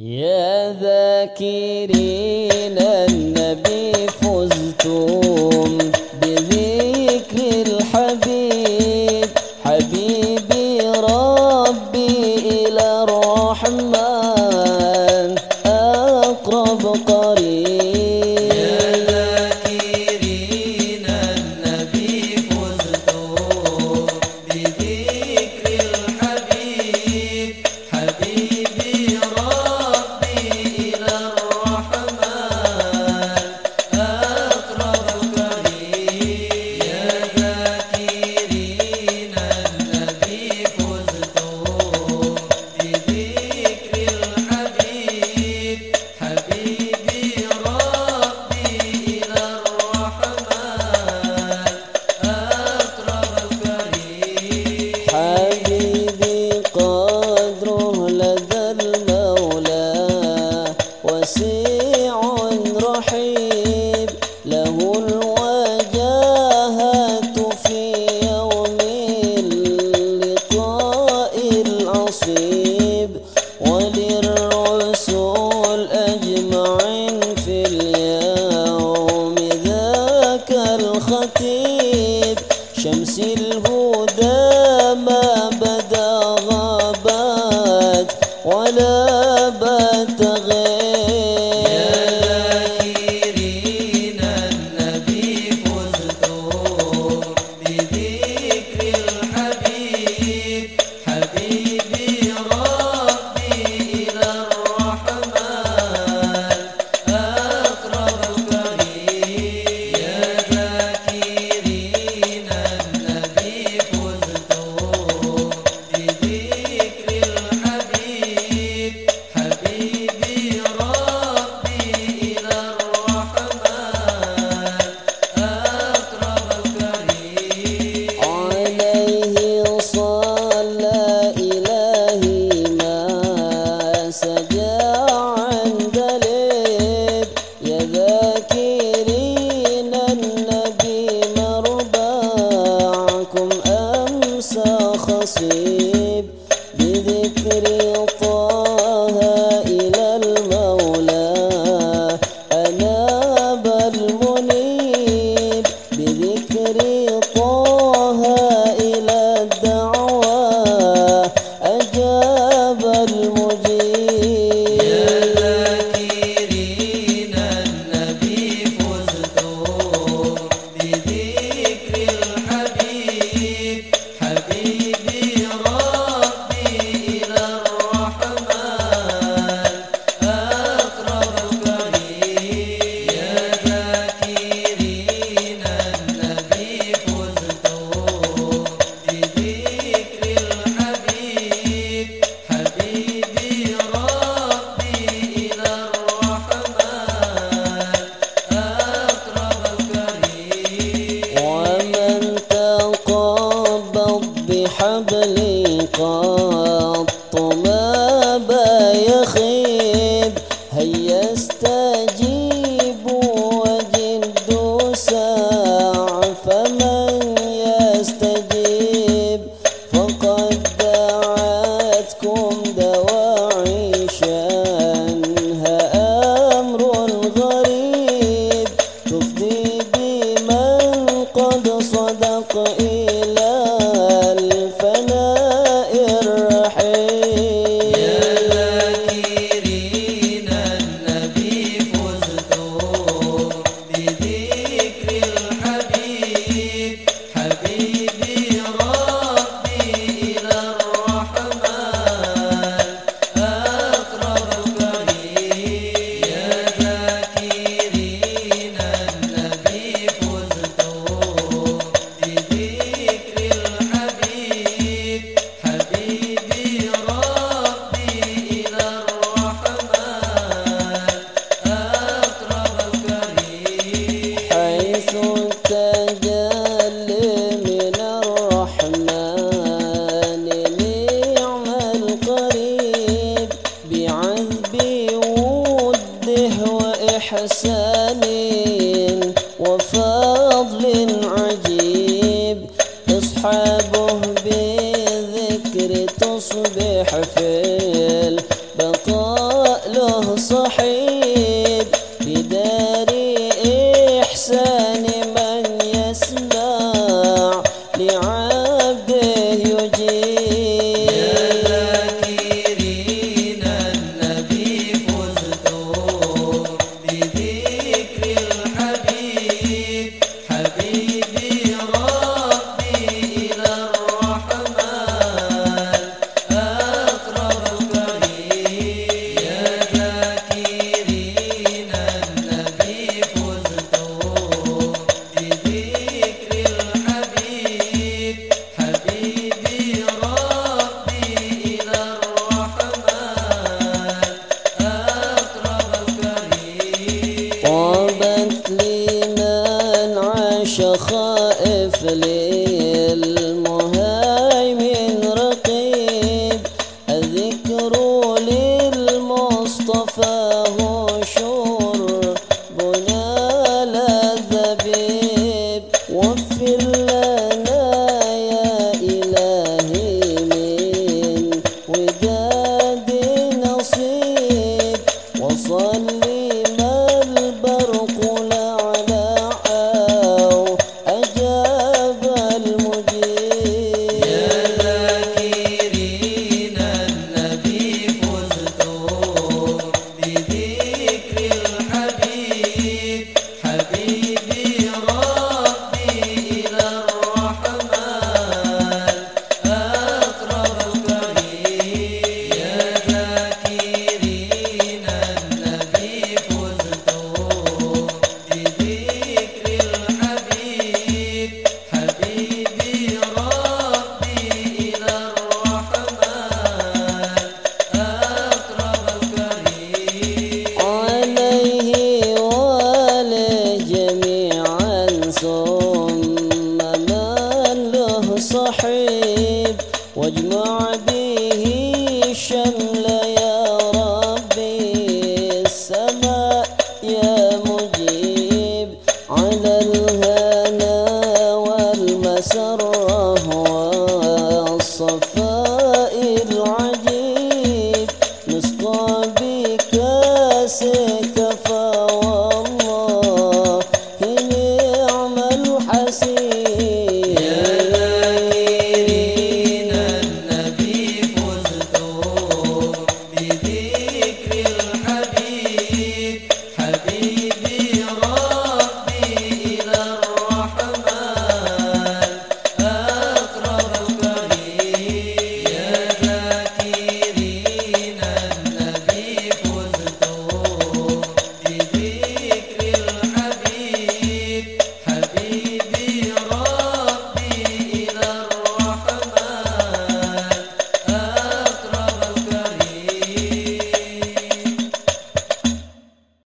يا ذاكرين see. تستجيب فقد دعتكم دواعي شأنها أمر غريب تفضي بمن قد صدق إلى